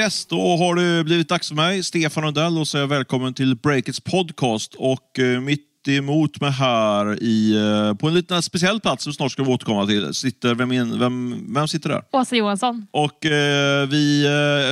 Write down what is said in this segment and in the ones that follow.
Yes, då har det blivit dags för mig, Stefan Rundell, och säga välkommen till Breakits podcast. Och eh, mitt mitt emot mig här i, eh, på en liten speciell plats som snart ska vi återkomma till. Sitter, vem, in, vem, vem sitter där? Åsa Johansson. Och eh, vi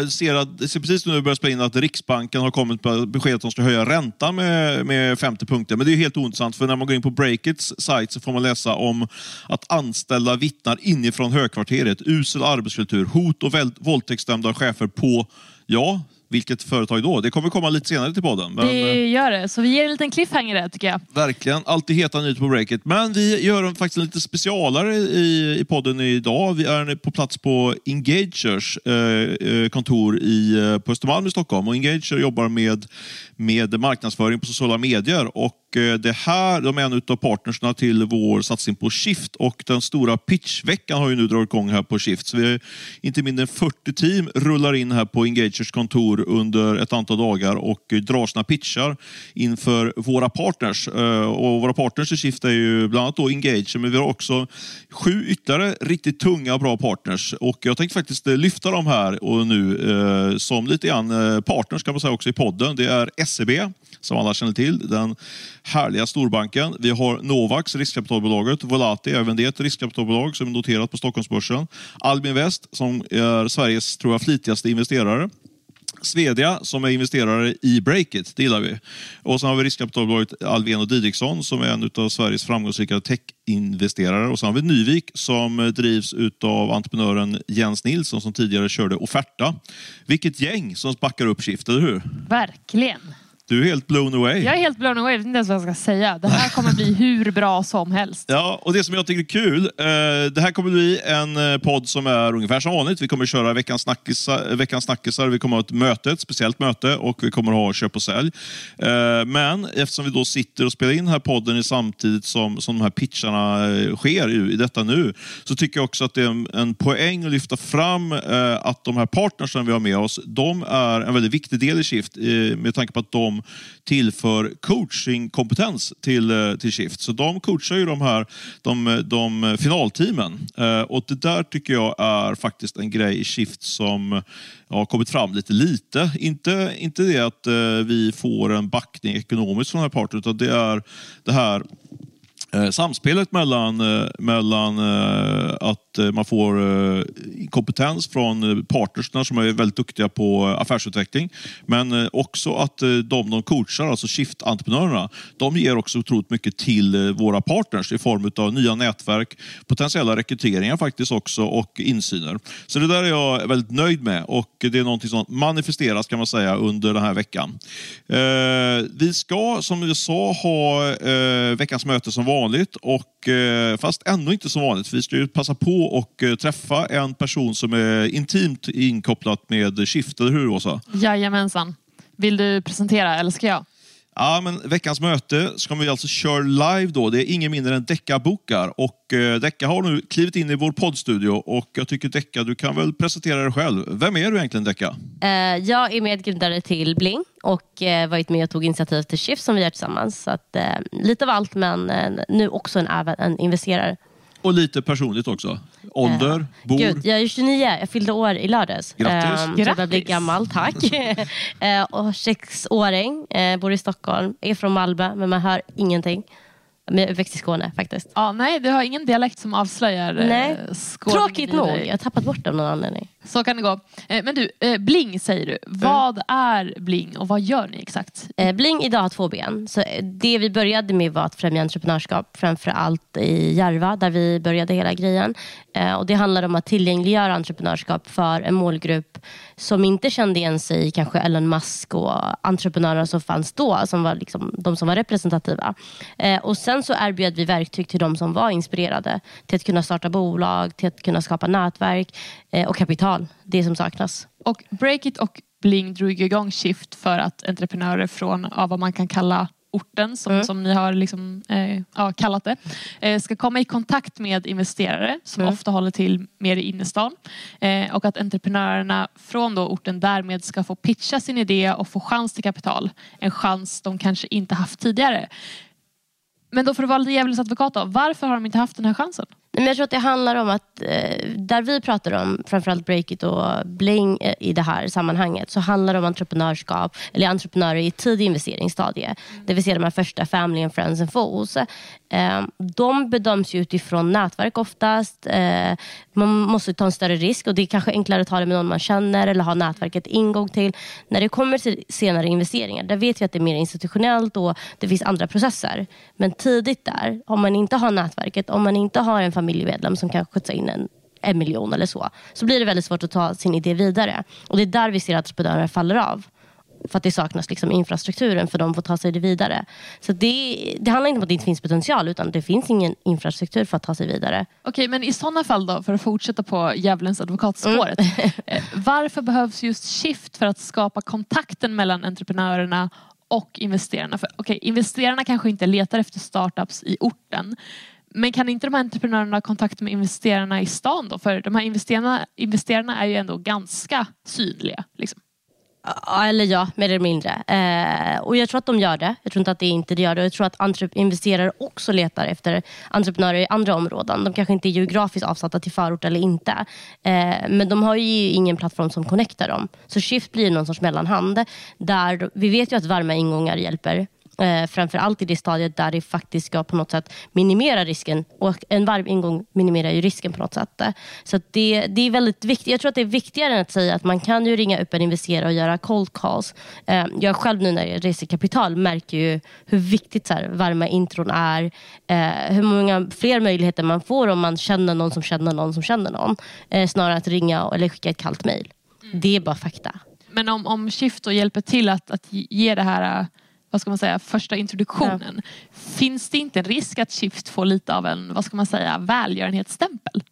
eh, ser, att, ser precis nu börjar spela in att Riksbanken har kommit med besked att de ska höja räntan med, med 50 punkter. Men det är helt ointressant för när man går in på Breakits sajt så får man läsa om att anställda vittnar inifrån högkvarteret, usel arbetskultur, hot och våldtäktsdömda chefer på, ja, vilket företag då? Det kommer komma lite senare till podden. Men, det eh, gör det, så vi ger en liten cliffhanger där tycker jag. Verkligen, alltid heta nyheter på breaket. Men vi gör faktiskt en lite specialare i, i podden idag. Vi är på plats på Engagers eh, eh kontor i, eh, på Östermalm i Stockholm. Och Engager jobbar med, med marknadsföring på sociala medier. Och Eh, det här, de är en av partnerserna till vår satsning på Shift och den stora pitchveckan har ju nu dragit igång här på Shift. Så vi är inte mindre än 40 team rullar in här på Engagers kontor under ett antal dagar och drar sina pitchar inför våra partners. Eh, och våra partners i Shift är ju bland annat då Engager men vi har också sju ytterligare riktigt tunga bra partners. Och jag tänkte faktiskt eh, lyfta dem här och nu som lite grann partners kan man säga också i podden. Det är SEB, som alla känner till, den härliga storbanken. Vi har Novax, riskkapitalbolaget, Volati, även det ett riskkapitalbolag som är noterat på Stockholmsbörsen. Albin West, som är Sveriges tror jag, flitigaste investerare. Svedja som är investerare i Breakit, det gillar vi. Och sen har vi riskkapitalbolaget Alvén och Didriksson som är en av Sveriges framgångsrika techinvesterare. Och sen har vi Nyvik som drivs av entreprenören Jens Nilsson som tidigare körde Offerta. Vilket gäng som backar upp Shift, eller hur? Verkligen. Du är helt blown away. Jag är helt blown away. Jag vet inte ens vad jag ska säga. Det här kommer bli hur bra som helst. Ja, och det som jag tycker är kul. Eh, det här kommer bli en eh, podd som är ungefär som vanligt. Vi kommer köra veckans snackisar. Veckans snackisar. Vi kommer ha ett möte, ett speciellt möte och vi kommer ha köp och sälj. Eh, men eftersom vi då sitter och spelar in den här podden samtidigt som, som de här pitcharna sker i detta nu, så tycker jag också att det är en, en poäng att lyfta fram att de här partnersen vi har med oss, de är en väldigt viktig del i Shift med tanke på att de tillför coachingkompetens till, eh, till Shift. Så de coachar ju de här de, de finalteamen. Eh, och det där tycker jag är faktiskt en grej i Shift som eh, har kommit fram lite lite. Inte, inte det att vi får en backning ekonomiskt från den här parten, utan det är det här Eh, samspelet mellan, eh, mellan eh, att man får kompetens från partnerna som är väldigt duktiga på affärsutveckling, men också att de de coachar, alltså Shift-entreprenörerna, de ger också otroligt mycket till våra partners i form av nya nätverk, potentiella rekryteringar faktiskt också och insyner. Så det där är jag väldigt nöjd med och det är någonting som manifesteras kan man säga under den här veckan. Vi ska, som vi sa, ha veckans möte som vanligt vanligt, och, eh, fast ändå inte som vanligt. Vi ska ju passa på och eh, träffa en person som är intimt inkopplat med Shift, eller hur Åsa? Jajamensan. Vill du presentera eller ska jag? Ja, men veckans möte ska vi alltså köra live då. Det är ingen mindre än Decca Bokar och eh, Decca har nu klivit in i vår poddstudio och jag tycker Decca, du kan väl presentera dig själv. Vem är du egentligen Decca? Uh, jag är medgrundare till Bling och uh, varit med och tog initiativ till Shift som vi gör tillsammans. Så att, uh, lite av allt men uh, nu också en, en investerare. Och lite personligt också. Ålder, uh, bor? Gud, jag är 29, jag fyllde år i lördags. Grattis! Um, Grattis. Jag börjar bli gammal, tack. uh, och sexåring, uh, bor i Stockholm, är från Malmö men man hör ingenting. Men jag uppväxt i Skåne faktiskt. Ja, nej, du har ingen dialekt som avslöjar nej. Skåne. Tråkigt nog, jag har tappat bort det av någon anledning. Så kan det gå. Men du, Bling säger du. Mm. Vad är Bling och vad gör ni exakt? Bling idag har två ben. Så det vi började med var att främja entreprenörskap, framförallt i Järva där vi började hela grejen. Och Det handlar om att tillgängliggöra entreprenörskap för en målgrupp som inte kände igen sig i kanske Elon Musk och entreprenörerna som fanns då, som var liksom de som var representativa. Eh, och Sen så erbjöd vi verktyg till de som var inspirerade till att kunna starta bolag, till att kunna skapa nätverk eh, och kapital kapital, det som saknas. Och Breakit och Bling drog igång Shift för att entreprenörer från ja, vad man kan kalla orten som, mm. som ni har liksom, eh, ja, kallat det eh, ska komma i kontakt med investerare som mm. ofta håller till mer i innerstan eh, och att entreprenörerna från då orten därmed ska få pitcha sin idé och få chans till kapital. En chans de kanske inte haft tidigare. Men då för att vara lite djävulens advokat då, varför har de inte haft den här chansen? Men jag tror att det handlar om att eh, där vi pratar om framförallt Breakit och Bling eh, i det här sammanhanget så handlar det om entreprenörskap eller entreprenörer i tidig investeringsstadie. Mm. Det vill säga de här första family and friends and fools. Ehm, de bedöms utifrån nätverk oftast. Ehm, man måste ta en större risk och det är kanske enklare att ta det med någon man känner eller ha nätverket ingång till. När det kommer till senare investeringar, där vet vi att det är mer institutionellt och det finns andra processer. Men tidigt där, om man inte har nätverket, om man inte har en familjemedlem som kan skjutsa in en, en miljon eller så, så blir det väldigt svårt att ta sin idé vidare. Och Det är där vi ser att entreprenörer faller av. För att det saknas liksom infrastrukturen för dem att ta sig det vidare. Så det, det handlar inte om att det inte finns potential utan det finns ingen infrastruktur för att ta sig vidare. Okej, men i sådana fall då, för att fortsätta på djävulens advokatspåret. Mm. Eh, varför behövs just Shift för att skapa kontakten mellan entreprenörerna och investerarna? För, okay, investerarna kanske inte letar efter startups i orten. Men kan inte de här entreprenörerna ha kontakt med investerarna i stan då? För de här investerarna, investerarna är ju ändå ganska synliga. Liksom. Eller ja, mer eller mindre. Eh, och jag tror att de gör det. Jag tror inte att det inte gör det. Jag tror att investerare också letar efter entreprenörer i andra områden. De kanske inte är geografiskt avsatta till förort eller inte. Eh, men de har ju ingen plattform som connectar dem. Så Shift blir någon sorts mellanhand. Där vi vet ju att varma ingångar hjälper Eh, framför allt i det stadiet där det faktiskt ska på något sätt minimera risken. Och en varv ingång minimerar ju risken på något sätt. Så det, det är väldigt viktigt. Jag tror att det är viktigare än att säga att man kan ju ringa upp en investerare och göra cold calls. Eh, jag själv nu när jag reser kapital märker ju hur viktigt så här, varma intron är. Eh, hur många fler möjligheter man får om man känner någon som känner någon som känner någon. Eh, snarare att ringa eller skicka ett kallt mail. Mm. Det är bara fakta. Men om, om Shift hjälper till att, att ge det här vad ska man säga, första introduktionen. Ja. Finns det inte en risk att Shift får lite av en vad ska man säga, välgörenhetsstämpel?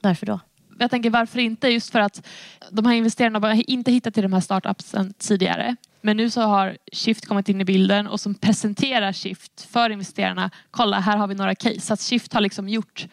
Varför då? Jag tänker varför inte? Just för att de här investerarna har inte hittat till de här startupsen tidigare. Men nu så har Shift kommit in i bilden och som presenterar Shift för investerarna. Kolla, här har vi några case. Så att Shift har liksom gjort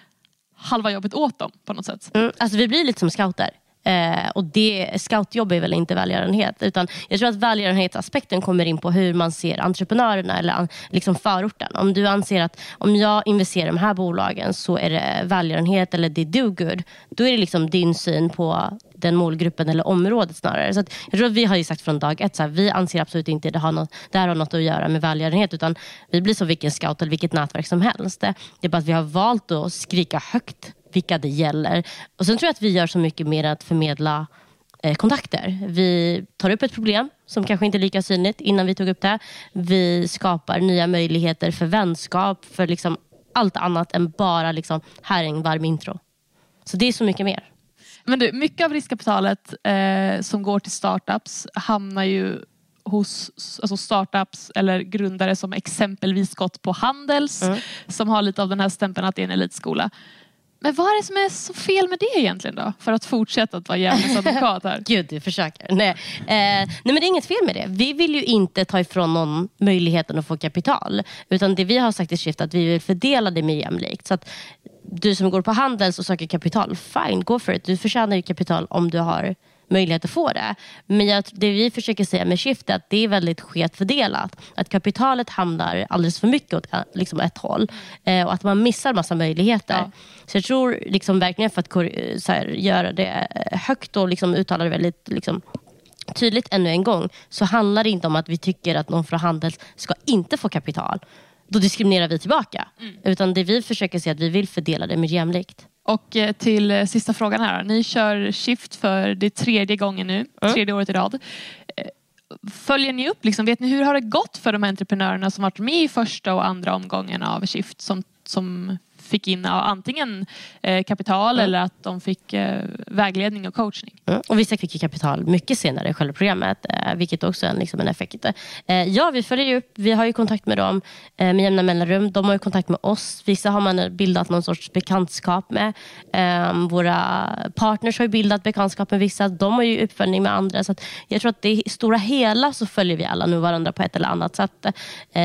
halva jobbet åt dem på något sätt. Mm, alltså vi blir lite som scouter. Eh, och det, scoutjobb är väl inte välgörenhet. Utan jag tror att välgörenhetsaspekten kommer in på hur man ser entreprenörerna eller liksom förorten. Om du anser att om jag investerar i de här bolagen så är det välgörenhet eller det är do good. Då är det liksom din syn på den målgruppen eller området snarare. Så jag tror att vi har ju sagt från dag ett, så här, vi anser absolut inte att det, har något, det här har något att göra med välgörenhet. Utan vi blir som vilken scout eller vilket nätverk som helst. Det är bara att vi har valt att skrika högt vilka det gäller. Och Sen tror jag att vi gör så mycket mer att förmedla eh, kontakter. Vi tar upp ett problem som kanske inte är lika synligt innan vi tog upp det. Vi skapar nya möjligheter för vänskap, för liksom allt annat än bara liksom, här är en varm intro. Så det är så mycket mer. Men du, mycket av riskkapitalet eh, som går till startups hamnar ju hos alltså startups eller grundare som exempelvis gått på Handels mm. som har lite av den här stämpeln att det är en elitskola. Men vad är det som är så fel med det egentligen då? För att fortsätta att vara djävulens advokat här. Gud, du försöker. Nej. Eh, nej men det är inget fel med det. Vi vill ju inte ta ifrån någon möjligheten att få kapital. Utan det vi har sagt i Shift att vi vill fördela det mer jämlikt. Så att du som går på Handels och söker kapital, fine, go for it. Du förtjänar ju kapital om du har möjlighet att få det. Men jag, det vi försöker säga med Shift är att det är väldigt skevt fördelat. Att kapitalet hamnar alldeles för mycket åt liksom ett håll eh, och att man missar massa möjligheter. Ja. Så jag tror liksom verkligen för att här, göra det högt och liksom uttala det väldigt liksom, tydligt ännu en gång så handlar det inte om att vi tycker att någon från Handels ska inte få kapital. Då diskriminerar vi tillbaka. Mm. Utan det vi försöker säga är att vi vill fördela det mer jämlikt. Och eh, till eh, sista frågan här. Ni kör Shift för det tredje gången nu, mm. tredje året i rad. Eh, följer ni upp, liksom, vet ni hur har det gått för de entreprenörerna som varit med i första och andra omgången av Shift som, som fick in antingen eh, kapital mm. eller att de fick eh, vägledning och coachning. Mm. Och vissa fick kapital mycket senare i själva programmet, eh, vilket också är en, liksom en effekt. ja, vi följer upp. Vi har ju kontakt med dem med jämna mellanrum. De har ju kontakt med oss. Vissa har man bildat någon sorts bekantskap med. Ehm, våra partners har ju bildat bekantskap med vissa. De har ju uppföljning med andra. Så jag tror att det i stora hela så följer vi alla nu varandra på ett eller annat sätt.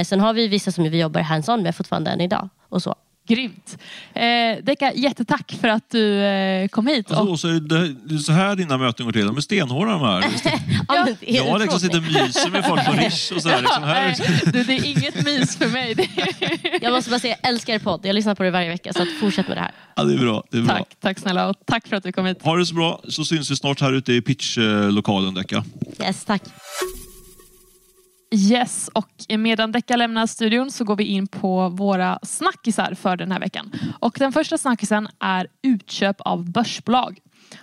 sen har vi vissa som vi jobbar hands-on med fortfarande än idag. Och så. Grymt. Eh, Deka, jättetack för att du eh, kom hit. Alltså, Och, och så är det, det är så här dina möten går till. De är stenhårda de här. Ja, men det är Jag liksom sitter och myser med folk på Rish och sådär. Liksom ja, här. du, det är inget mys för mig. Jag måste bara säga, jag älskar er podd. Jag lyssnar på det varje vecka, så att fortsätt med det här. Ja, det är bra. Det är bra. tack, tack snälla och tack för att du kom hit. Ha det så bra, så syns vi snart här ute i pitchlokalen, Decka. Yes, tack. Yes, och medan Decka lämnar studion så går vi in på våra snackisar för den här veckan. Och den första snackisen är utköp av börsbolag.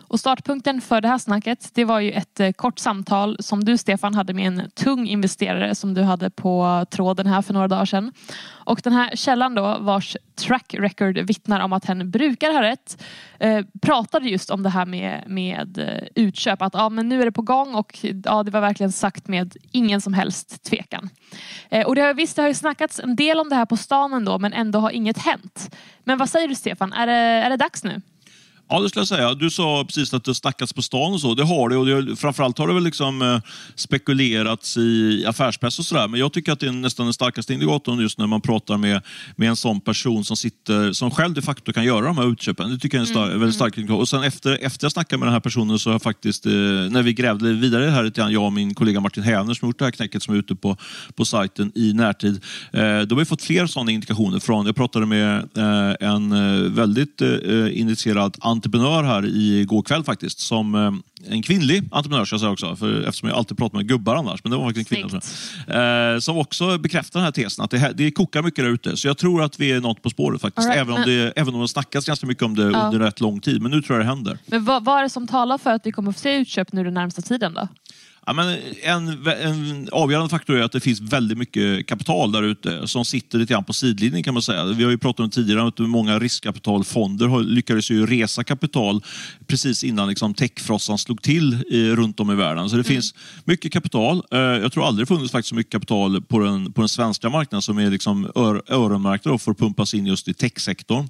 Och startpunkten för det här snacket det var ju ett eh, kort samtal som du Stefan hade med en tung investerare som du hade på tråden här för några dagar sedan. Och den här källan då vars track record vittnar om att hen brukar ha rätt eh, pratade just om det här med, med eh, utköp. Att ja, men nu är det på gång och ja, det var verkligen sagt med ingen som helst tvekan. Eh, och det har, visst, det har ju snackats en del om det här på stan ändå men ändå har inget hänt. Men vad säger du Stefan, är det, är det dags nu? Ja, det skulle jag säga. Du sa precis att det snackats på stan och så. Det har det och det, framförallt har det väl liksom eh, spekulerats i affärspress och sådär. Men jag tycker att det är nästan den starkaste indikatorn just när man pratar med, med en sån person som sitter, som själv de facto kan göra de här utköpen. Det tycker jag är en star, väldigt stark indikator. Och sen efter, efter jag snackade med den här personen så har jag faktiskt, eh, när vi grävde vidare här lite grann, jag och min kollega Martin Hävner som har gjort det här knäcket som är ute på, på sajten i närtid. Eh, då har vi fått fler sådana indikationer från, jag pratade med en väldigt eh, initierad entreprenör här igår kväll faktiskt. Som eh, en kvinnlig entreprenör ska jag säga också, för, eftersom jag alltid pratar med gubbar annars. Men det var faktiskt en kvinna. Eh, som också bekräftar den här tesen, att det, här, det kokar mycket där ute. Så jag tror att vi är något på spåret faktiskt. Right, även, om det, även om det snackats ganska mycket om det Ja. under rätt lång tid. Men nu tror jag det händer. Men vad, vad är det som talar för att vi kommer få se utköp nu den närmsta tiden då? Ja, men en, en avgörande faktor är att det finns väldigt mycket kapital där ute som sitter lite grann på sidlinjen kan man säga. Vi har ju pratat om tidigare att många riskkapitalfonder lyckades ju resa kapital precis innan liksom techfrossan slog till i, runt om i världen. Så det finns mycket kapital. Eh, Jag tror aldrig det funnits faktiskt så mycket kapital på den, på den svenska marknaden som är liksom ör, öronmärkta då för att pumpas in just i techsektorn.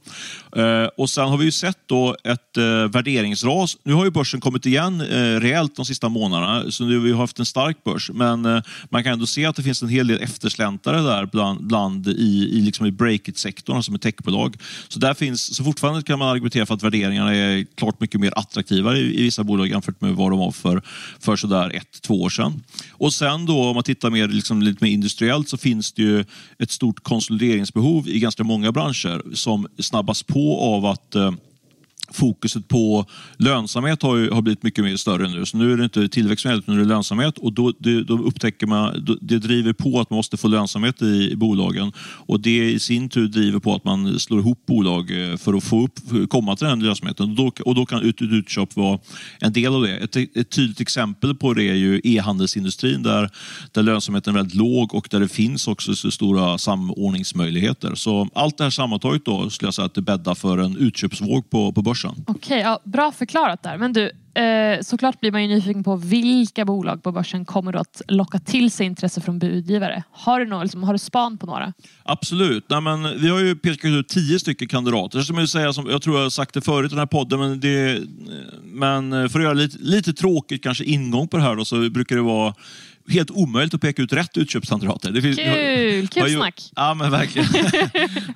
Eh, Och sen har vi ju sett då ett eh, värderingsras. Nu har ju börsen kommit igen rejält de sista månaderna, så nu vi har haft en stark börs. Men eh, man kan ändå se att det finns en hel del eftersläntrare där bland, bland i, i, liksom i break-it-sektorn, alltså med techbolag. Så där finns, så fortfarande kan man argumentera för att värderingarna är klart mycket mer attraktiva i, i vissa bolag jämfört med vad de var för, för sådär ett, två år sedan. Och sen då om man tittar mer, liksom, lite mer industriellt så finns det ju ett stort konsolideringsbehov i ganska många branscher som snabbas på av att eh, fokuset på lönsamhet har, ju, har blivit mycket mer större nu. Så nu är det inte tillväxt som gäller, utan nu är det lönsamhet. Och då, det, då upptäcker man, då, det driver på att man måste få lönsamhet i, i bolagen. Och det i sin tur driver på att man slår ihop bolag eh, för att få upp, för att komma till den lönsamheten. Och då, och då kan ut, ut, utköp vara en del av det. Ett, ett tydligt exempel på det är ju e-handelsindustrin där, där lönsamheten är väldigt låg och där det finns också så stora samordningsmöjligheter. Så allt det här sammantaget då skulle jag säga att det bäddar för en utköpsvåg på, på börsen. Okej, ja, bra förklarat där. Men du, eh, såklart blir man ju nyfiken på vilka bolag på börsen kommer då att locka till sig intresse från budgivare. Har du, någon, liksom, har du span på några? Absolut. Nej, men vi har ju pekat ut tio stycken kandidater. Som jag, säga, som, jag tror jag har sagt det förut i den här podden, men, det, men för att göra lite, lite tråkigt kanske ingång på det här då, så brukar det vara helt omöjligt att peka ut rätt utköpskandidater. Det finns, Kul, kul snack. Ja, men verkligen.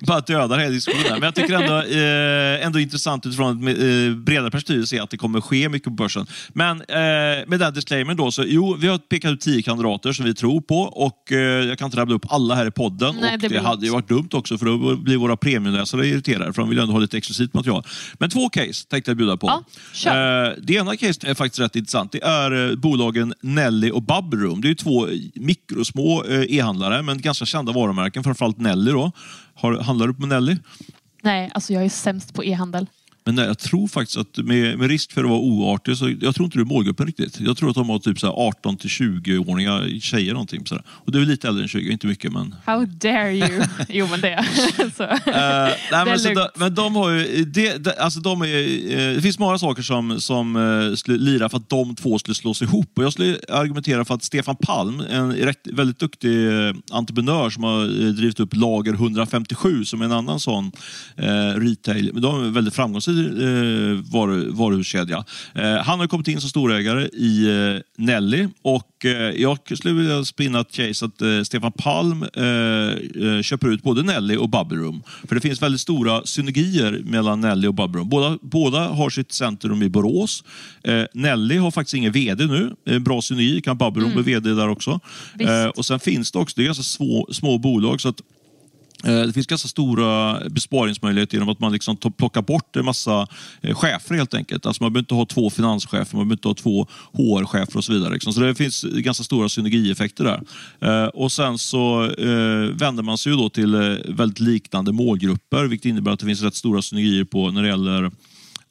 Bara dödar hela diskussionen. Men jag tycker ändå, eh, ändå intressant utifrån ett eh, bredare perspektiv att se att det kommer ske mycket på börsen. Men eh, med den disclaimer då, så jo, vi har pekat ut tio kandidater som vi tror på och eh, jag kan inte rabbla upp alla här i podden. Nej, och det det, hade ju varit dumt också för då blir våra premiumläsare irriterade för de vill ju ändå ha lite exklusivt material. Men två case tänkte jag bjuda på. Ja. Eh, det ena caset är faktiskt rätt intressant. Det är eh, bolagen Nelly och det är ju två mikrosmå eh, e-handlare, men ganska kända varumärken. Framförallt Nelly. Då. Har, handlar du på Nelly? Nej, alltså jag är sämst på e-handel. Men nej, jag tror faktiskt att med, med risk för att vara oartig, så jag tror inte du är målgruppen riktigt. Jag tror att de har typ så här 18 till 20-åringar tjejer någonting. Så här. Och du är lite äldre än 20, inte mycket men... How dare you? jo men det. så. Eh, nej, men, så lugnt. de, men de har ju, det, det, alltså de är, eh, det finns många saker som, som eh, skulle lira för att de två skulle slås ihop. Och jag skulle argumentera för att Stefan Palm, en rätt, väldigt duktig entreprenör som har drivit upp Lager 157 som är en annan sån eh, retail, men de är väldigt framgångsrika dyraste eh, varu, varuhuskedja. Eh, han har kommit in som storägare i eh, Nelly och eh, jag skulle vilja spinna ett case att eh, Stefan Palm eh, köper ut både Nelly och Bubble Room. För det finns väldigt stora synergier mellan Nelly och Bubble Room. Båda, båda har sitt centrum i Borås. Nelly har faktiskt ingen VD nu. Bra synergi, kan Bubble Room bli VD där också. Och sen finns det också, det är ganska små, små bolag så att Eh, det finns ganska stora besparingsmöjligheter genom att man liksom plockar bort en massa eh, chefer helt enkelt. Alltså man behöver inte ha två finanschefer, man behöver inte ha två HR-chefer och så vidare. liksom. Så det finns ganska stora synergieffekter där. Eh, och sen så vänder man sig ju då till väldigt liknande målgrupper, vilket innebär att det finns rätt stora synergier på när det gäller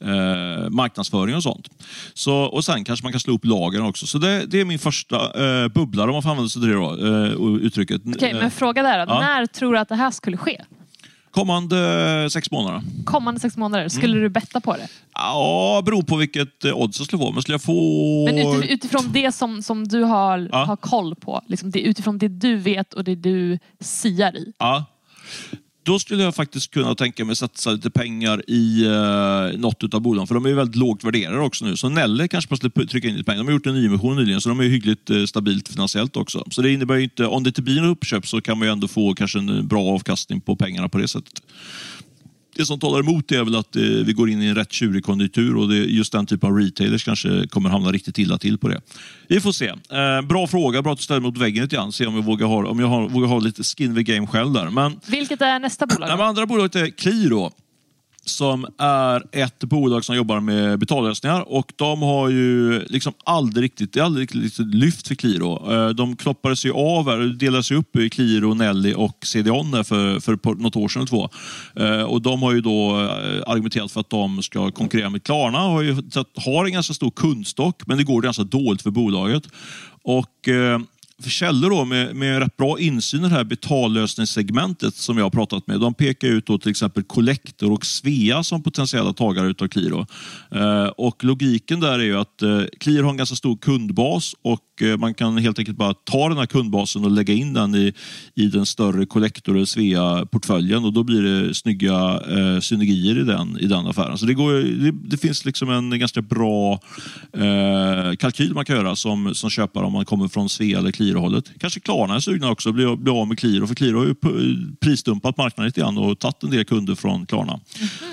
eh, marknadsföring och sånt. Så, och sen kanske man kan slå upp lagen också. Så det, det är min första eh, bubblare om man får använda sig av det då, eh, uttrycket. Okej, men fråga där då. Ja. När tror du att det här skulle ske? Kommande sex månader. Kommande sex månader, skulle Mm. du betta på det? Ja, beror på vilket eh, odds jag skulle få. Men skulle jag få... Men utif- utifrån det som, som du har, Ja. har koll på, liksom det, utifrån det du vet och det du siar i. Ja. Då skulle jag faktiskt kunna tänka mig satsa lite pengar i eh, något av bolagen. För de är ju väldigt lågt värderade också nu. Så Nelle kanske man skulle trycka in lite pengar. De har gjort en nyemission nyligen så de är ju hyggligt eh, stabilt finansiellt också. Så det innebär ju inte, om det inte blir något uppköp så kan man ju ändå få kanske en bra avkastning på pengarna på det sättet. Det som talar emot det är väl att eh, vi går in i en rätt tjurig konjunktur och det, just den typen av retailers kanske kommer hamna riktigt illa till på det. Vi får se. Eh, bra fråga, bra att du ställer mot väggen lite grann. Se om jag vågar ha, om jag har, vågar ha lite skin the game själv där. Men Vilket är nästa bolag? Nej, andra bolaget är Qliro som är ett bolag som jobbar med betallösningar och de har ju liksom aldrig riktigt, det är aldrig riktigt lyft för Qliro. Eh, de knoppades ju av, här, delades ju upp i Qliro, Nelly och CDON för, för något år sedan eller två. Eh, och de har ju då eh, argumenterat för att de ska konkurrera med Klarna, har, ju, har en ganska stor kundstock men det går ganska dåligt för bolaget. Och källor då med, med rätt bra insyn i det här betallösningssegmentet som jag har pratat med, de pekar ut då till exempel Collector och Svea som potentiella tagare utav Qliro. Eh, och logiken där är ju att eh, Qliro har en ganska stor kundbas och man kan helt enkelt bara ta den här kundbasen och lägga in den i, i den större Collector eller Svea-portföljen och då blir det snygga eh, synergier i den, i den affären. Så det, går, det, det finns liksom en ganska bra eh, kalkyl man kan göra som, som köpare om man kommer från Svea eller Qliro-hållet. Kanske Klarna är sugna också, bli, bli av med Qliro, för Qliro har ju prisdumpat marknaden lite grann och tagit en del kunder från Klarna.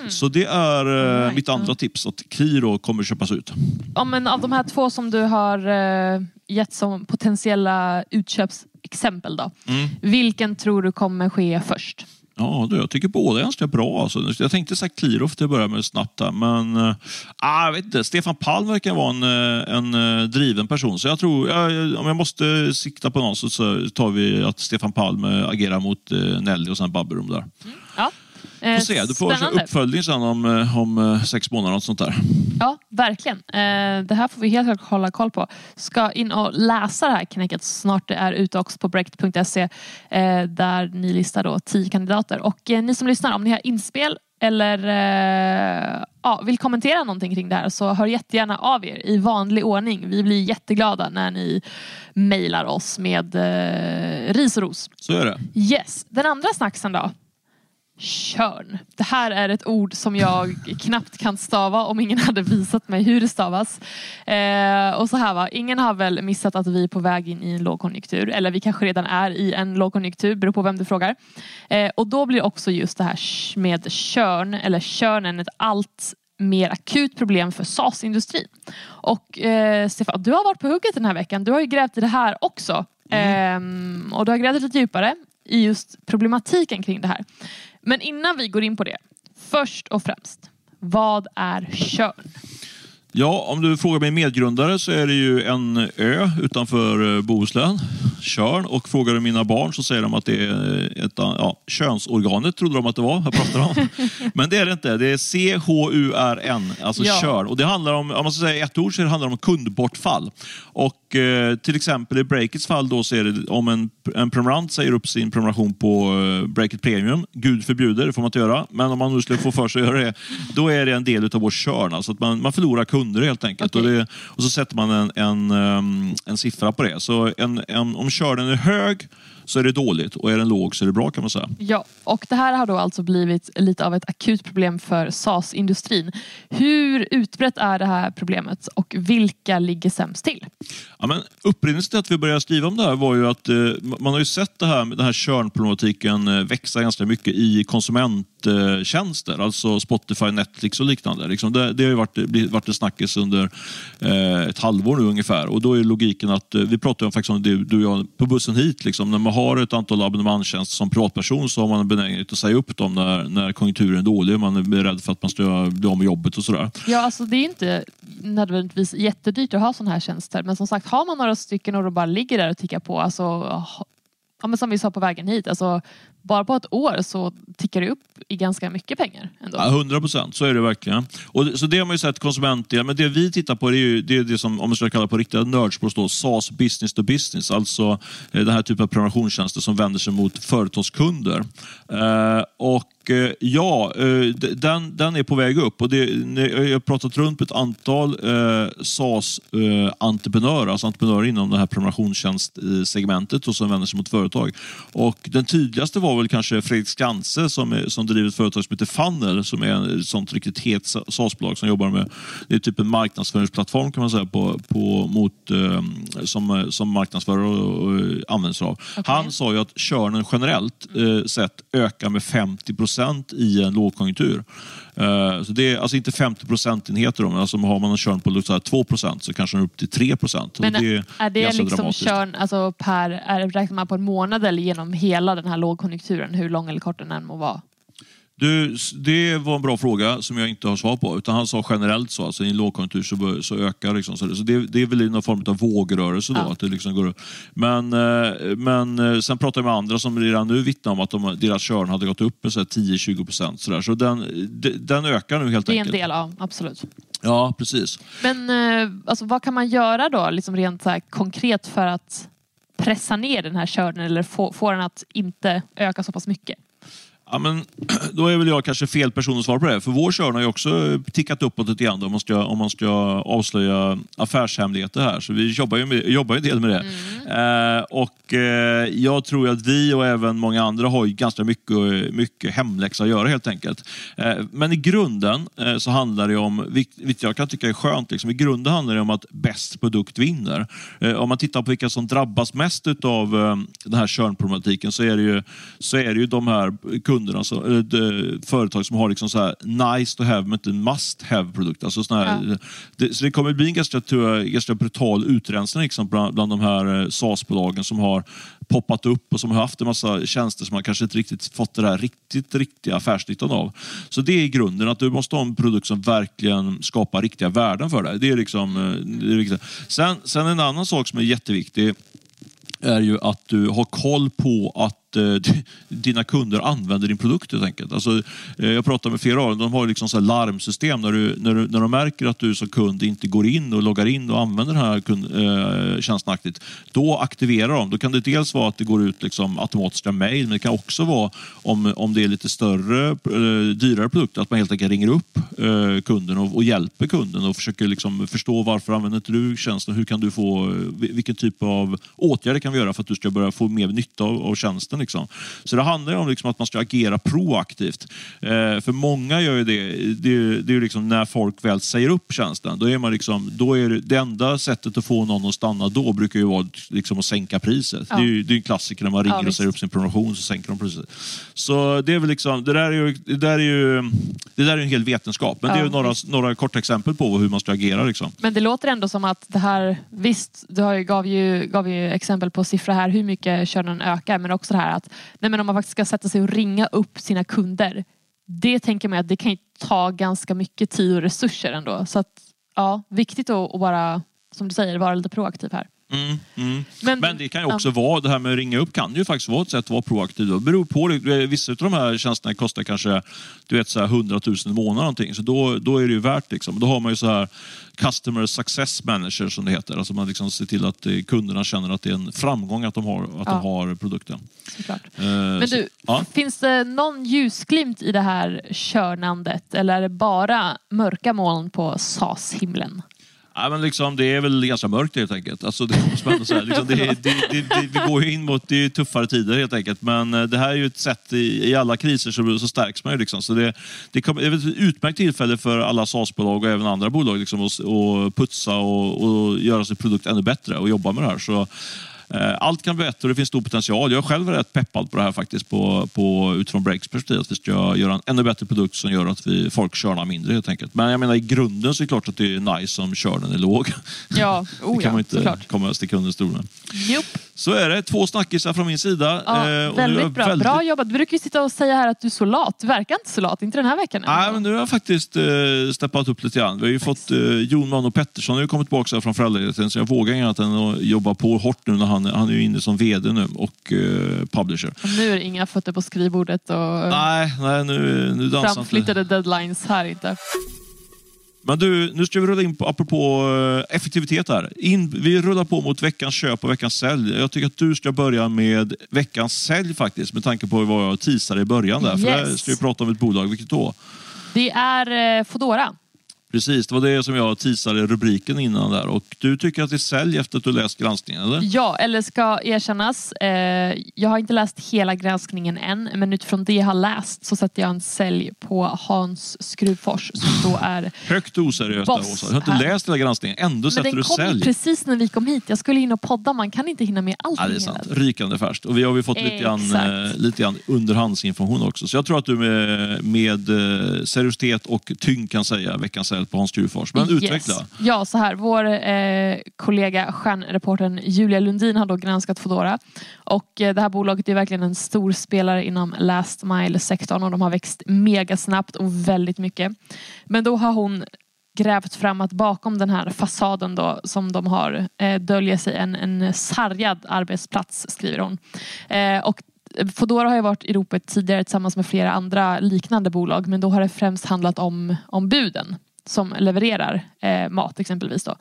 Så det är eh, Alright. mitt andra tips, att Qliro kommer köpas ut. Ja, men av de här två som du har eh, gett som potentiella utköpsexempel då. Mm. Vilken tror du kommer ske först? Ja, du, jag tycker båda är ganska bra. Alltså. Jag tänkte sagt Qliro till att börja med snabbt där, men äh, jag vet inte. Stefan Palm verkar vara en, eh, en eh, driven person. Så jag tror, ja, om jag måste sikta på någon så, så tar vi att Stefan Palm agerar mot eh, Nelly och sen Babberum där. Ja. Eh, Får se, du får spännande. uppföljning sen om, eh, om eh, sex månader och sånt där. Ja, verkligen. Eh, det här får vi helt klart hålla koll på. Ska in och läsa det här knäcket snart det är ute också på breakt.se eh, där ni listar då 10 kandidater. Och eh, ni som lyssnar, om ni har inspel eller ja, vill kommentera någonting kring det här så hör jättegärna av er i vanlig ordning. Vi blir jätteglada när ni mejlar oss med ris och ros. Så är det. Yes, den andra snacksen då? Körn. Det här är ett ord som jag knappt kan stava om ingen hade visat mig hur det stavas. Eh, och så här va, ingen har väl missat att vi är på väg in i en lågkonjunktur. Eller vi kanske redan är i en lågkonjunktur, beror på vem du frågar. Eh, och då blir också just det här med körn, eller körnen, ett allt mer akut problem för SAS-industrin. Och eh, Stefan, du har varit på hugget den här veckan. Du har ju grävt i det här också. Ehm, och du har grävt lite djupare i just problematiken kring det här. Men innan vi går in på det, först och främst, vad är körn? Ja, om du frågar min medgrundare så är det ju en ö utanför eh, Bohuslän, Tjörn. Och frågar du mina barn så säger de att det är ett, ja, könsorganet, trodde de att det var jag pratade om. Men det är det inte. Det är C-H-U-R-N, alltså Ja. Tjörn. Och det handlar om, om man ska säga ett ord, så det handlar om kundbortfall. Och eh, till exempel i Breakits fall då så är det om en, en prenumerant säger upp sin prenumeration på eh, Breakit Premium, Gud förbjuder, det får man inte göra. Men om man nu skulle få för sig att göra det, då är det en del av vår körn. Alltså att man, man förlorar kunder helt enkelt. Okej. Och, det, och så sätter man en, en, ehm, en siffra på det. Så en, en, om körnen är hög, så är det dåligt och är den låg så är det bra kan man säga. Ja, och det här har då alltså blivit lite av ett akut problem för SAS-industrin. Hur utbrett är det här problemet och vilka ligger sämst till? Ja, men upprinnelsen till att vi började skriva om det här var ju att eh, man har ju sett det här, den här körnproblematiken eh, växa ganska mycket i streamingtjänster, alltså Spotify, Netflix och liknande. Liksom det, det har ju varit, varit en snackis under eh, ett halvår nu ungefär och då är logiken att, eh, vi pratade faktiskt om det du och jag på bussen hit, liksom, när man har ett antal abonnemangstjänster som privatperson så har man en benägenhet att säga upp dem när, när konjunkturen är dålig och man är rädd för att man ska bli av med jobbet och sådär. Ja, alltså det är inte nödvändigtvis jättedyrt att ha sådana här tjänster men som sagt har man några stycken och de bara ligger där och tickar på, alltså, ja, men som vi sa på vägen hit, alltså, bara på ett år så tickar det upp i ganska mycket pengar. Ändå. Ja, 100 procent, så är det verkligen. Och, så det har man ju sett konsumentdel, men det vi tittar på det är ju det, är det som, om man ska kalla på riktiga nördspråk, SaaS business to business, alltså eh, den här typen av prenumerationstjänster som vänder sig mot företagskunder. Eh, och eh, ja, eh, den, den är på väg upp. Och det, jag har pratat runt med ett antal eh, SaaS-entreprenörer, alltså entreprenörer inom det här prenumerationstjänstsegmentet och som vänder sig mot företag. Och den tydligaste var väl kanske Fredrik Skanse som, är, som driver ett företag som heter Funnel som är ett sånt riktigt het SaaS-bolag som jobbar med, det är typ en marknadsföringsplattform kan man säga på, på, mot, som, som marknadsförare använder sig av. Okay. Han sa ju att körnen generellt sett ökar med 50 procent procent i en lågkonjunktur. Eh, så det är alltså inte 50 procentenheter, men alltså har man en körn på 2 procent så kanske den är upp till 3 procent. Men det är det liksom körn alltså per, är, räknar man på en månad eller genom hela den här lågkonjunkturen, hur lång eller kort den än må vara? Du, det var en bra fråga som jag inte har svar på. Utan han sa generellt så, alltså i en lågkonjunktur så, så ökar liksom, så, det, det är väl någon form av vågrörelse då. Ja. Att det liksom går, men, eh, men eh, sen pratade jag med andra som redan nu vittnar om att de, deras körn hade gått upp med 10-20 procent. Så, så den, den ökar nu helt enkelt. Det är en del, ja absolut. Ja, precis. Men eh, alltså, vad kan man göra då, liksom rent så konkret för att pressa ner den här körnen eller få, få den att inte öka så pass mycket? Ja, men, då är väl jag kanske fel person att svara på det. För vår körn har ju också tickat uppåt lite grann om man ska, om man ska avslöja affärshemligheter här. Så vi jobbar ju, med, jobbar en del med det. Mm. Eh, och eh, Jag tror att vi och även många andra har ganska mycket, mycket hemläxa att göra helt enkelt. Eh, men i grunden eh, så handlar det om, vilket jag kan tycka är skönt, liksom, i grunden handlar det om att bäst produkt vinner. Eh, om man tittar på vilka som drabbas mest av eh, den här körnproblematiken så är det ju, så är det ju de här kunderna, så, eller, företag som har liksom så här nice to have men inte must have produkt. Alltså ja. det, så det kommer bli en ganska, ganska brutal utrensning liksom bland, bland de här eh, SaaS-bolagen som har poppat upp och som har haft en massa tjänster som man kanske inte riktigt fått det där riktigt riktiga affärsnyttan av. Så det är i grunden att du måste ha en produkt som verkligen skapar riktiga värden för dig. Det är liksom, eh, det är viktigt. Sen, sen en annan sak som är jätteviktig är ju att du har koll på att eh, dina kunder använder din produkt helt enkelt. Alltså, eh, jag pratar med flera av dem, de har liksom så larmsystem när, du, när, du, när de märker att du som kund inte går in och loggar in och använder den här kund, eh, tjänsten aktivt. Då aktiverar de. Då kan det dels vara att det går ut liksom automatiska mejl, men det kan också vara om, om det är lite större, eh, dyrare produkter, att man helt enkelt ringer upp eh, kunden och, och, hjälper kunden och försöker liksom förstå varför använder inte du tjänsten? Hur kan du få, eh, vilken typ av åtgärder kan vi göra för att du ska börja få mer nytta av, av tjänsten? Liksom. Så det handlar om liksom att man ska agera proaktivt. Eh, för många gör ju det, det, det är liksom när folk väl säger upp tjänsten. Då är man liksom, då är det, det enda sättet att få någon att stanna då brukar ju vara liksom att sänka priset. Ja. Det är ju det är en klassiker när man ringer ja, och säger upp sin promotion så sänker de priset. Så det är väl liksom, det där är ju, det där är ju, det där är en hel vetenskap. Men ja, det är några, några korta exempel på hur man ska agera. Liksom. Men det låter ändå som att det här, visst, du har ju, gav, ju, gav ju exempel på siffror här hur mycket körnen ökar men också det här att nej men om man faktiskt ska sätta sig och ringa upp sina kunder. Det tänker man att det kan ju ta ganska mycket tid och resurser ändå. Så att, ja, viktigt att, att bara, som du säger, vara lite proaktiv här. Mm, mm. Men, men, det kan ju också ja. vara, det här med att ringa upp kan ju faktiskt vara ett sätt att vara proaktiv. Det beror på, vissa av de här tjänsterna kostar kanske du vet, så här 100 000 i månaden. Någonting. Så då, då är det ju värt. Liksom. Då har man ju så här Customer Success Manager som det heter. Alltså man liksom ser till att eh, kunderna känner att det är en framgång att de har, att ja. de har produkten. Eh, Men du, ja. finns det någon ljusglimt i det här körnandet eller är det bara mörka moln på SAS-himlen? Ja, men liksom, det är väl ganska mörkt helt enkelt. Alltså, det, måste man. Liksom, det, det, det, det, vi går ju in mot det är tuffare tider helt enkelt. Men eh, det här är ju ett sätt, i, i alla kriser så, så stärks man ju. Liksom. Så det, det, kommer, det är ett utmärkt tillfälle för alla SAS-bolag och även andra bolag liksom, att, att putsa och, och göra sin produkt ännu bättre och jobba med det här. Så, allt kan bli bättre och det finns stor potential. Jag är själv rätt peppad på det här faktiskt på, på, utifrån Breaks perspektiv. Att vi ska göra en ännu bättre produkt som gör att vi, folk körnar mindre helt enkelt. Men jag menar i grunden så är det klart att det är nice om körden är låg. Ja, oh, det kan ja, man inte såklart. komma och sticka under stolen. Jopp. Så är det. Två snackisar från min sida. Ja, Eh, och väldigt bra. väldigt- Bra jobbat. Du brukar ju sitta och säga här att du är så lat. Du verkar inte så lat. Inte den här veckan. alla Nej, men nu har jag faktiskt eh, steppat upp lite grann. Vi har ju fått eh, Jon Mano Pettersson har ju kommit tillbaka från föräldraledigheten så jag vågar inget annat än att jobba på hårt nu när han, han är ju inne som VD nu och eh, publisher. Och Nu är det inga fötter på skrivbordet och Nej, nej nu, nu dansar inte. framflyttade deadlines här inte. Men du, nu ska vi rulla in på, apropå eh, effektivitet här. In, vi rullar på mot veckans köp och veckans sälj. Jag tycker att du ska börja med veckans sälj faktiskt, med tanke på vad jag teasade i början där. För Yes. där ska vi prata om ett bolag, vilket då? Det är eh, Foodora. Precis, det var det som jag teasade rubriken innan där. Och du tycker att det är sälj efter att du läst granskningen, eller? Ja, eller ska erkännas. Eh, jag har inte läst hela granskningen än, men utifrån det jag har läst så sätter jag en sälj på Hans Skruvfors som då är... Högt oseriöst där, Åsa. Du har inte här. läst hela granskningen, ändå Men sätter den du kom ju sälj. precis när vi kom hit. Jag skulle in och podda, man kan inte hinna med allting. Ja, det är sant. Rykande färskt. Och vi har ju fått lite grann, eh, lite grann underhandsinformation också. Så jag tror att du med, med eh, seriositet och tyngd kan säga veckans sälj på Hans Skruvfors. Men utveckla. Ja, så här. Vår eh, kollega stjärnreportern Julia Lundin har då granskat Foodora. Och eh, det här bolaget är verkligen en stor spelare inom last mile-sektorn och de har växt mega snabbt och väldigt mycket. Men då har hon grävt fram att bakom den här fasaden då, som de har eh, döljer sig en, en sargad arbetsplats, skriver hon. Eh, och Foodora har ju varit i ropet tidigare tillsammans med flera andra liknande bolag men då har det främst handlat om, om buden som levererar eh, mat exempelvis. Då.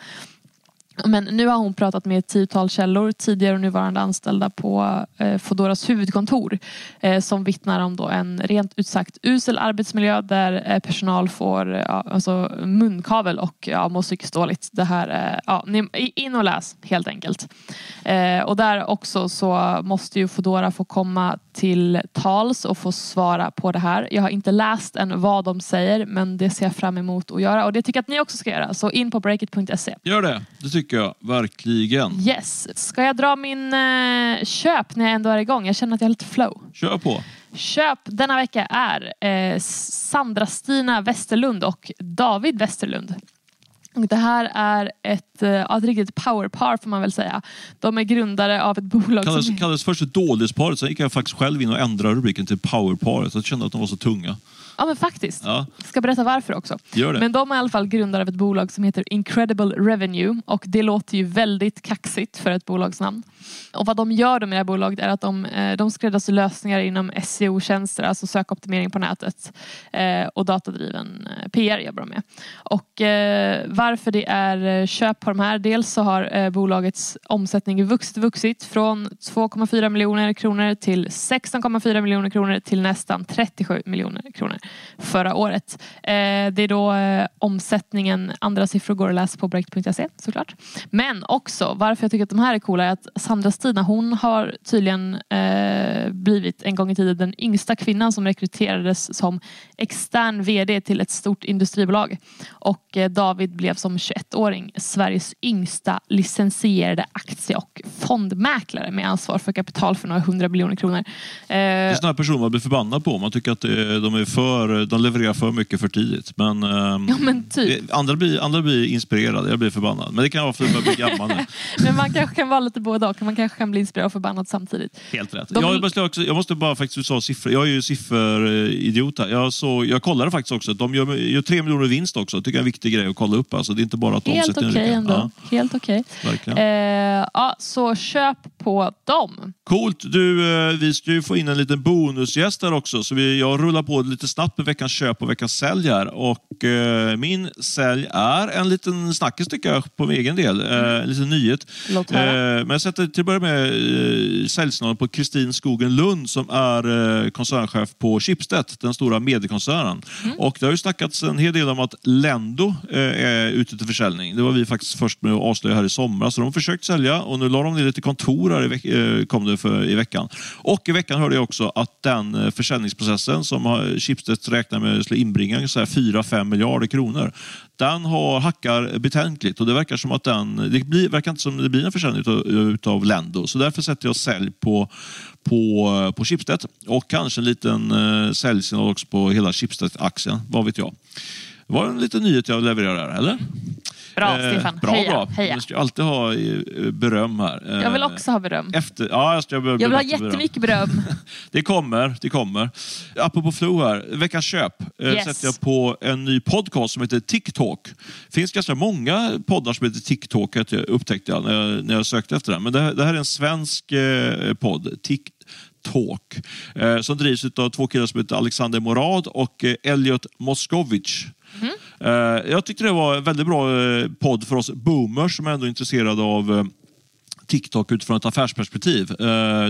Men nu har hon pratat med ett tiotal källor, tidigare och nuvarande anställda på eh, Foodoras huvudkontor eh, som vittnar om då en rent ut sagt usel arbetsmiljö där eh, personal får eh, ja, alltså munkavel och ja, mår psykiskt dåligt. Det här, eh, ja, ni, in och läs helt enkelt. Eh, och där också så måste ju Foodora få komma till tals och få svara på det här. Jag har inte läst än vad de säger men det ser jag fram emot att göra och det tycker jag att ni också ska göra. Så in på breakit.se. Gör det, det tycker jag verkligen. Yes. Ska jag dra min eh, köp när jag ändå är igång? Jag känner att jag har lite flow. Kör på. Köp denna vecka är eh, Sandra-Stina Westerlund och David Westerlund. Och Det här är ett, eh, ett riktigt powerpar får man väl säga. De är grundare av ett bolag Kallades, som... kallades först ett dålisparet, sen gick jag faktiskt själv in och ändrade rubriken till powerparet. Jag kände att de var så tunga. Ja men faktiskt. Ja, Jag ska berätta varför också. gör det. Men de är i alla fall grundare av ett bolag som heter Incredible Revenue och det låter ju väldigt kaxigt för ett bolagsnamn. Och vad de gör med det här bolaget är att de, eh, de skräddarsyr lösningar inom SEO-tjänster, alltså sökoptimering på nätet eh, och datadriven eh, PR jobbar de med. Och varför det är köp på de här, dels så har bolagets omsättning vuxit, vuxit från 2,4 miljoner kronor till 16,4 miljoner kronor till nästan 37 miljoner kronor förra året. Eh, det är då eh, omsättningen, andra siffror går att läsa på break.se såklart. Men också varför jag tycker att de här är coola är att Sandra Stina hon har tydligen eh, blivit en gång i tiden den yngsta kvinnan som rekryterades som extern VD till ett stort industribolag. Och eh, David blev som 21-åring Sveriges yngsta licensierade aktie och fondmäklare med ansvar för kapital för några hundra miljoner kronor. Eh, det är sådana här personer man blir förbannad på. Man tycker att eh, de, är för, de levererar för mycket för tidigt. Men, ehm, ja men typ. andra, blir, andra blir inspirerade, jag blir förbannad. Men det kan vara för att jag blir gammal nu. Men man kanske kan vara lite både och. Man kanske kan bli inspirerad och förbannad samtidigt. Helt rätt. De- Jag, måste också, jag måste bara faktiskt, du sa siffror. Jag är ju sifferidiot här. Jag, så, jag kollade faktiskt också. De gör, gör tre miljoner vinst också. Det tycker jag är en viktig grej att kolla upp. Alltså, det är inte bara att Helt omsättningen okej ryker. ändå. Ja, Helt okej. verkligen. Eh, ja, så köp på dem. Coolt. Du, eh, vi ska ju få in en liten bonusgäst här också, så vi, jag rullar på lite snabbt med veckans köp och veckans sälj här. Och, eh, min sälj är en liten snackis tycker jag, på min egen del. Eh, en liten nyhet. Låt. Eh, men jag sätter till att börja med eh, säljsignalen på Kristin Skogen Lund som är eh, koncernchef på Schibsted, den stora mediekoncernen. Och det har ju snackats en hel del om att Lendo eh, är ute till försäljning. Det var vi faktiskt först med att avslöja här i somras. Så de har försökt sälja och nu la de ner lite kontor här i, eh, kom det för, i veckan. Och i veckan hörde jag också att den eh, försäljningsprocessen som har- Schibsted räknar med skulle inbringa 4-5 miljarder kronor. Den har hackar betänkligt och det verkar som att den, det blir, verkar inte som det blir en försäljning utav, utav Lendo. Så därför sätter jag sälj på, på, på Schibsted och kanske en liten eh, säljsignal också på hela Schibsted-aktien. Vad vet jag. Det var en liten nyhet jag levererade där, eller? Bra Eh, Stefan, Bra, heja. bra. heja. Man ska alltid ha eh, beröm här. Eh, Jag vill också ha beröm. Efter, ja, jag, ska, Jag vill ha bättre beröm. jättemycket beröm. Det kommer, det kommer. Apropå Flow här, veckans köp eh, Yes. sätter jag på en ny podcast som heter TikTok. Det finns ganska många poddar som heter TikTok jag upptäckte jag när, jag, när jag sökte efter den. Men det, här- det här är en svensk eh, podd, TikTok, eh, som drivs av två killar som heter Alexander Morad och eh, Elliot Moskovich. Eh, jag tyckte det var en väldigt bra podd för oss boomers som är ändå intresserade av TikTok utifrån ett affärsperspektiv.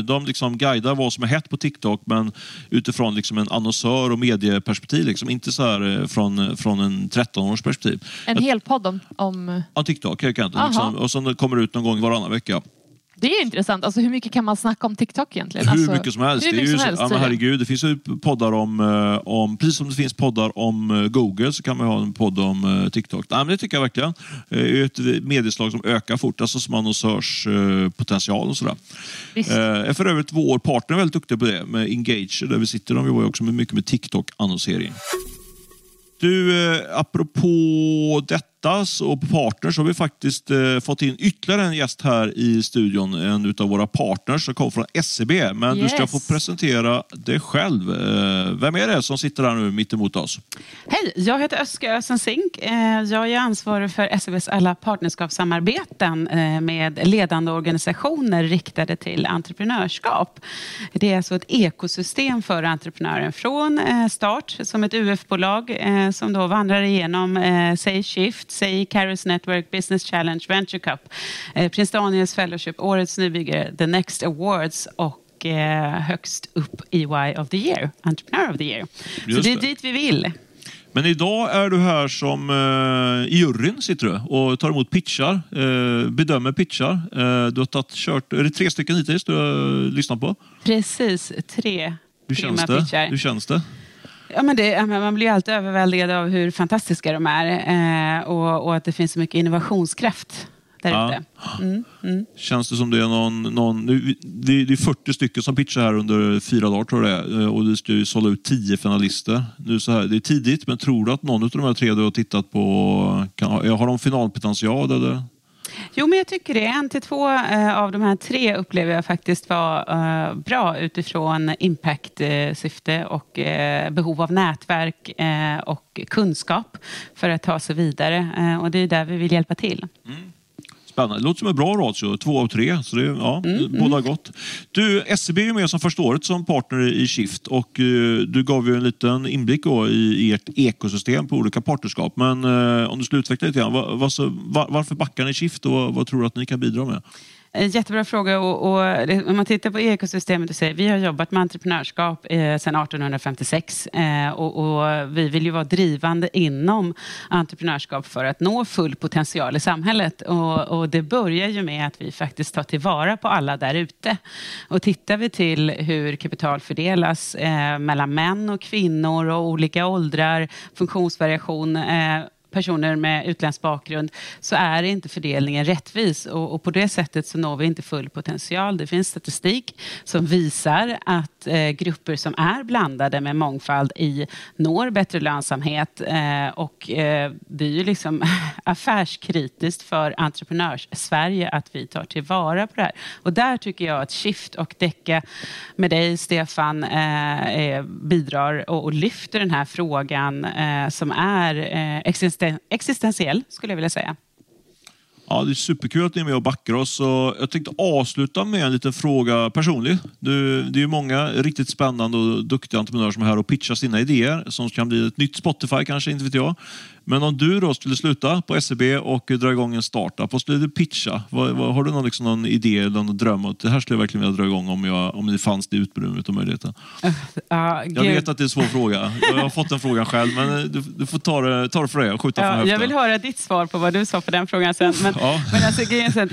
De liksom guidar vad som är hett på TikTok men utifrån liksom en annonsör och medieperspektiv. Liksom. Inte så här från, från en 13-års perspektiv. En hel podd om, om... Ja, TikTok enkelt. Aha. Liksom, och som kommer ut någon gång varannan vecka. Det är intressant. Alltså, hur mycket kan man snacka om TikTok egentligen? Hur Alltså, mycket som helst. Hur det, är mycket ju, som helst ja, men tydligen. herregud, det finns ju poddar om, eh, om, precis som det finns poddar om eh, Google så kan man ha en podd om eh, TikTok. Nej, men det tycker jag verkligen. Det är ett medieslag som ökar fort, alltså som annonsörspotential och sådär. Visst. Eh, är för övrigt vår partner väldigt duktig på det med Engage där vi sitter. De jobbar ju också med mycket med TikTok-annonsering. Du, eh, apropå detta så- och partners har vi faktiskt eh, fått in ytterligare en gäst här i studion. En utav våra partners som kommer från SEB. Men du ska Yes. få presentera dig själv. Eh, vem är det som sitter här nu mitt emot oss? Hej, jag heter Özge Ösensink. Eh, Jag är ansvarig för SEBs alla partnerskapssamarbeten eh, med ledande organisationer riktade till entreprenörskap. Det är alltså ett ekosystem för entreprenören från eh, start som ett UF-bolag eh, som då vandrar igenom, säg Shift, säg Caris Network, Business Challenge, Venture Cup, eh, Prins Daniels Fellowship, Årets nybyggare, The Next Awards och eh, högst upp EY of the Year, Entrepreneur of the Year. Så Just det är det. dit vi vill. Men idag är du här som eh, i juryn sitter du och tar emot pitchar, eh, bedömer pitchar. Eh, du har tagit, kört, är det tre stycken hittills du har lyssnat på? Precis, tre Hur känns det? pitchar. Hur känns det? Ja, men det, ja, man blir ju alltid överväldigad av hur fantastiska de är eh, och, och att det finns så mycket innovationskraft där Ja. ute. Mm, mm. Känns det som det är någon... någon det, det är 40 stycken som pitchar här under fyra dagar tror jag det är. Eh, Och det ska ju sålla ut 10 finalister. Nu så här, det är tidigt, men tror du att någon av de här tre du har tittat på kan, ha- har de finalpotential? Eller? Jo, men jag tycker det. En till två eh, av de här tre upplever jag faktiskt var eh, bra utifrån impact-syfte och eh, behov av nätverk och kunskap för att ta sig vidare. Och det är där vi vill hjälpa till. Mm. Spännande. Det låter som en bra ratio, två av tre. Så det, ja, båda gott. Du, SEB är med som första året som partner i Shift och eh, du gav ju en liten inblick då i, ert ekosystem på olika partnerskap. Men eh, om du skulle utveckla lite grann, vad, så, var, varför backar ni Shift och vad, vad tror du att ni kan bidra med? En jättebra fråga. Och, och om man tittar på ekosystemet och säger vi har jobbat med entreprenörskap eh, sedan 1856 eh, och, och vi vill ju vara drivande inom entreprenörskap för att nå full potential i samhället. Och, och det börjar ju med att vi faktiskt tar tillvara på alla där ute. Och tittar vi till hur kapital fördelas eh, mellan män och kvinnor och olika åldrar, funktionsvariation eh, personer med utländsk bakgrund så är inte fördelningen rättvis och, och på det sättet så når vi inte full potential. Det finns statistik som visar att eh, grupper som är blandade med mångfald i når bättre lönsamhet eh, och eh, det är ju liksom affärskritiskt för entreprenörs-Sverige att vi tar tillvara på det här. Och där tycker jag att Shift och Decca med dig Stefan eh, bidrar och, och lyfter den här frågan eh, som är eh, existentiell skulle jag vilja säga. Ja, det är superkul att ni är med och backar oss. Och jag tänkte avsluta med en liten fråga personlig. Du, det är ju många riktigt spännande och duktiga entreprenörer som är här och pitchar sina idéer som kan bli ett nytt Spotify kanske, inte vet jag. Men om du då skulle sluta på SEB och dra igång en startup, vad skulle du pitcha? Vad, vad, har du någon, liksom, någon idé eller någon dröm? Att det här skulle jag verkligen vilja dra igång om, jag, om det fanns det utrymmet och möjligheten. Ja, Jag vet att det är en svår fråga. Jag har fått den frågan själv, men du, du får ta det, ta det för dig och skjuta från Ja, höften. jag vill höra ditt svar på vad du sa på den frågan sen. Men, Ja. men alltså,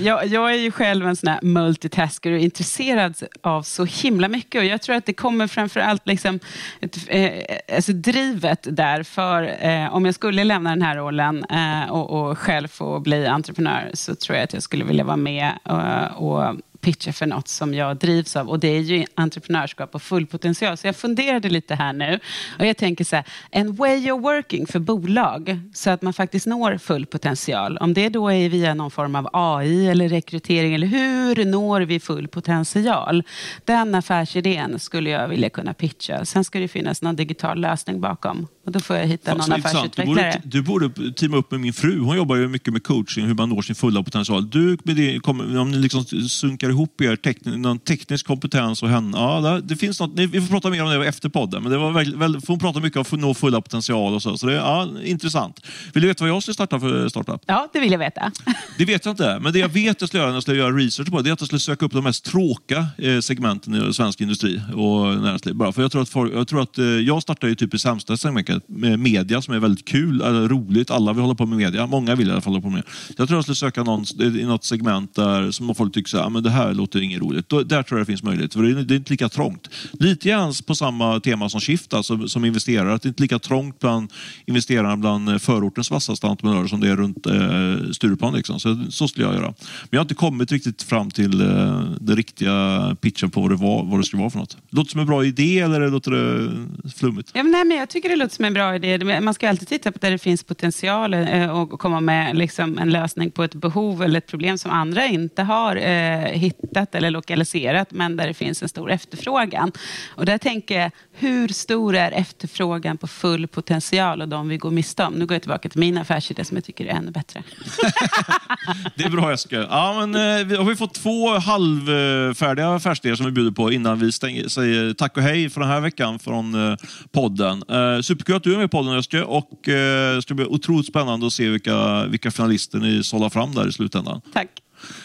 jag, jag är ju själv en sån här multitasker och intresserad av så himla mycket. Och jag tror att det kommer framför allt liksom ett, eh, alltså drivet där för eh, om jag skulle lämna den här rollen eh, och, och själv få bli entreprenör så tror jag att jag skulle vilja vara med eh, och pitcha för något som jag drivs av och det är ju entreprenörskap och full potential. Så jag funderade lite här nu och jag tänker så här, en way of working för bolag så att man faktiskt når full potential. Om det då är via någon form av AI eller rekrytering eller hur når vi full potential? Den affärsidén skulle jag vilja kunna pitcha. Sen ska det finnas någon digital lösning bakom och då får jag hitta någon intressant. Du borde, affärsutvecklare. du borde teama upp med min fru. Hon jobbar ju mycket med coaching, hur man når sin fulla potential. Du, med det, om ni liksom sunkar ihop er tekn, någon teknisk kompetens och henne. Ja, det, det finns något, vi får prata mer om det efter podden. Men det var väl, väl, för hon pratar mycket om att nå fulla potential och så. Så det är ja, intressant. Vill du veta vad jag skulle starta för startup? Ja, det vill jag veta. Det vet jag inte. Men det jag vet jag skulle göra när jag skulle göra research på det, det är att jag skulle söka upp de mest tråkiga eh, segmenten i svensk industri och näringsliv. Bara för jag tror att, folk, jag, tror att eh, jag startar ju typ i sämsta segmentet med media som är väldigt kul, eller roligt. Alla vill hålla på med media. Många vill i alla fall hålla på med media. Jag tror jag skulle söka någon, i något segment där som folk tycker så här, "Ah, men det här här låter inget roligt. Då, där tror jag det finns möjlighet. För det är, det är inte lika trångt. Lite grann på samma tema som Shift, alltså, som investerare. Att det är inte lika trångt bland investerarna bland eh, förortens vassaste entreprenörer som det är runt eh, Stureplan. Liksom. Så, så skulle jag göra. Men jag har inte kommit riktigt fram till eh, den riktiga pitchen på vad det, var, vad det skulle vara för något. Låter det som en bra idé eller låter det flummigt? Ja, men nej, men jag tycker det låter som en bra idé. Man ska alltid titta på där det finns potential eh, och komma med liksom en lösning på ett behov eller ett problem som andra inte har eh, hittat eller lokaliserat, men där det finns en stor efterfrågan. Och där tänker jag, hur stor är efterfrågan på full potential och de vi går miste om? Nu går jag tillbaka till min affärsidé som jag tycker är ännu bättre. Det är bra Eskil. Ja, men, eh, vi har fått två halvfärdiga affärsidéer som vi bjuder på innan vi stänger, säger tack och hej för den här veckan från eh, podden. Eh, superkul att du är med i podden Eskil och det ska bli otroligt spännande att se vilka, vilka finalister ni sållar fram där i slutändan. Tack.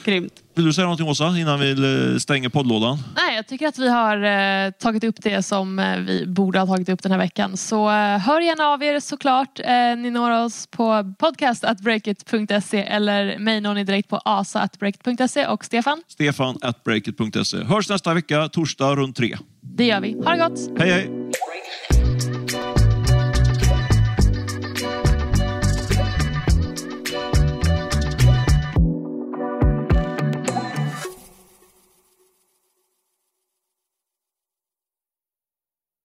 Grymt. Vill du säga någonting Åsa innan vi eh, stänger poddlådan? Nej, jag tycker att vi har eh, tagit upp det som eh, vi borde ha tagit upp den här veckan. Så eh, hör gärna av er såklart. Eh, ni når oss på podcast.breakit.se eller mig når ni direkt på asa.breakit.se och Stefan, Stefan at breakit.se. Hörs nästa vecka, torsdag runt tre. det gör vi. Ha det gott! Hej hej!